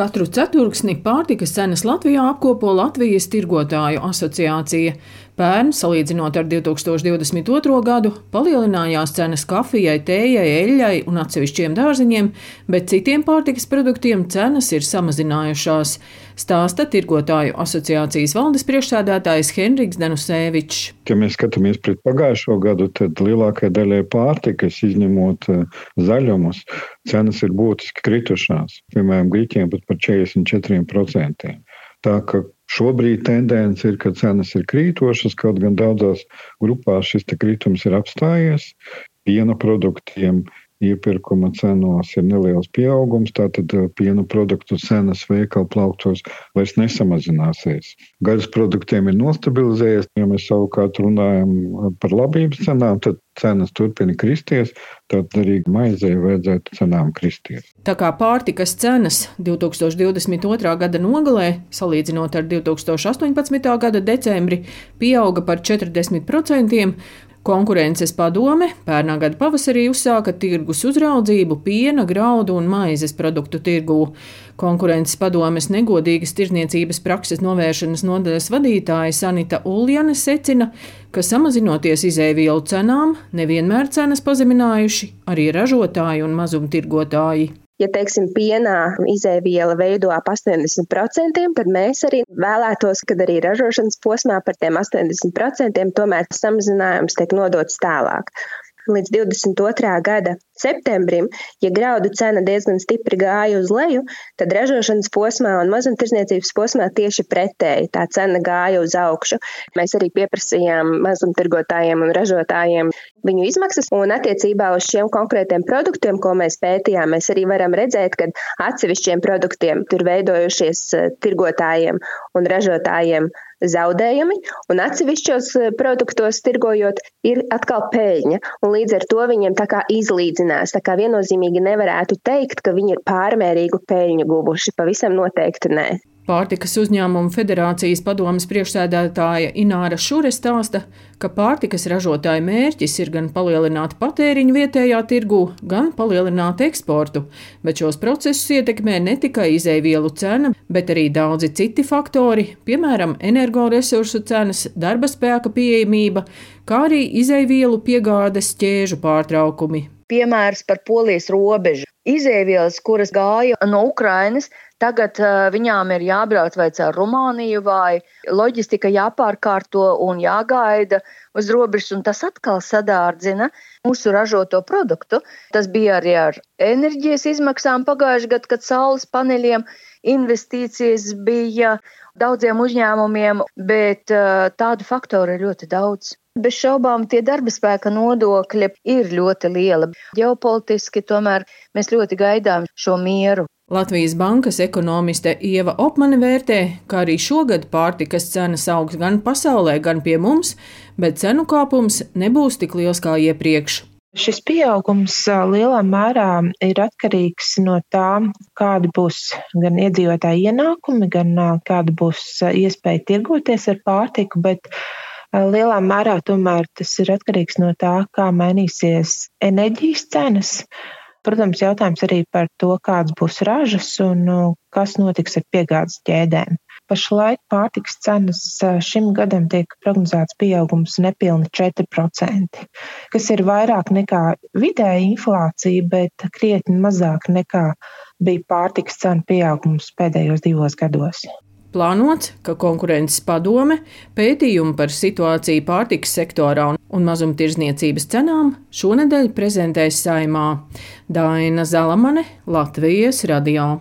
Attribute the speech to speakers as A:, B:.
A: Katru ceturksni pārtikas cenas Latvijā apkopo Latvijas tirgotāju asociācija. Pērn, salīdzinot ar 2022. gadu, palielinājās cenas kafijai, tējai, eļļai un atsevišķiem dārziņiem, bet citiem pārtikas produktiem cenas ir samazinājušās, stāsta tirgotāju asociācijas valdes priekšsēdētājs Henriks Denusēvičs.
B: Ja mēs skatāmies pret pagājušo gadu, tad lielākajai daļai pārtikas, izņemot eh, zaļumus, cenas ir būtiski kritušās. Piemēram, grīķiem pat par 44%. Tā ka Šobrīd tendence ir, ka cenas ir krītošas, kaut gan daudzās grupās šis kritums ir apstājies. Piena produktiem iepirkuma cenos ir neliels pieaugums, tātad eh, piena produktu cenas veikalu plauktos vairs nesamazināsies. Gaļas produktiem ir nostabilizējies, ja mēs savukārt runājam par labības cenām, tad cenas turpina kristies, tad arī maizei vajadzētu cenām kristies.
A: Tā kā pārtikas cenas 2022. gada nogalē, salīdzinot ar 2018. gada decembri, pieauga par 40%, Konkurences padome pērnā gada pavasarī uzsāka tirgus uzraudzību piena, graudu un maizes produktu tirgū. Konkurences padomes negodīgas tirniecības prakses novēršanas nodaļas vadītāja Sanita Uljane secina, ka samazinoties izēvielu cenām, nevienmēr cenas pazeminājuši arī ražotāji un mazumtirgotāji.
C: Ja, teiksim, pienā izēviela veido ap 80%, tad mēs arī vēlētos, kad arī ražošanas posmā par tiem 80% tomēr samazinājums tiek nodots tālāk līdz 22. gada septembrim, ja graudu cena diezgan stipri gāja uz leju, tad ražošanas posmā un mazumtirdzniecības posmā tieši pretēji tā cena gāja uz augšu. Mēs arī pieprasījām mazumtirgotājiem un ražotājiem viņu izmaksas, un attiecībā uz šiem konkrētiem produktiem, ko mēs pētījām, mēs arī varam redzēt, ka atsevišķiem produktiem tur veidojušies eh, tirgotājiem un ražotājiem zaudējumi, un atsevišķos eh, produktos tirgojot, ir atkal peļņa. Līdz ar to viņiem tā kā izlīdzinās. Tā kā viennozīmīgi nevarētu teikt, ka viņi ir pārmērīgu peļņu guvuši. Pavisam noteikti nē.
A: Pārtikas uzņēmumu federācijas padomas priekšsēdētāja Ināra Šure stāsta, ka pārtikas ražotāja mērķis ir gan palielināt patēriņu vietējā tirgu, gan palielināt eksportu, bet šos procesus ietekmē ne tikai izēvielu cena, bet arī daudzi citi faktori, piemēram, energoresursu cenas, darba spēka pieejamība, kā arī izēvielu piegādes ķēžu pārtraukumi.
D: Piemērs par polijas robežu. Izēvielas, kuras gāja no Ukrainas, Tagad uh, viņām ir jābrauc vai caur Rumāniju, vai loģistika jāpārkārto un jāgaida uz robežas, un tas atkal sadārdzina mūsu ražoto produktu. Tas bija arī ar enerģijas izmaksām pagājušajā gadā, kad saules paneļiem investīcijas bija daudziem uzņēmumiem, bet uh, tādu faktoru ir ļoti daudz. Bez šaubām tie darba spēka nodokļi ir ļoti lieli. Ģeopolitiski tomēr mēs ļoti gaidām šo mieru.
A: Latvijas bankas ekonomiste Ieva Opmane vērtē, ka arī šogad pārtikas cenas augs gan pasaulē, gan pie mums, bet cenu kāpums nebūs tik liels kā iepriekš.
E: Šis pieaugums lielā mērā ir atkarīgs no tā, kādi būs gan iedzīvotāji ienākumi, gan kāda būs iespēja tirgoties ar pārtiku, bet lielā mērā tomēr tas ir atkarīgs no tā, kā mainīsies enerģijas cenas. Protams, jautājums arī par to, kādas būs ražas un nu, kas notiks ar piegādes ķēdēm. Pašlaik pārtiks cenas šim gadam tiek prognozēts pieaugums nepilni 4%, kas ir vairāk nekā vidēja inflācija, bet krietni mazāk nekā bija pārtiks cenu pieaugums pēdējos divos gados.
A: Plānots, ka konkurences padome pētījumu par situāciju pārtikas sektorā un mazumtirdzniecības cenām šonadēļ prezentēs saimā Daina Zalamane, Latvijas radio.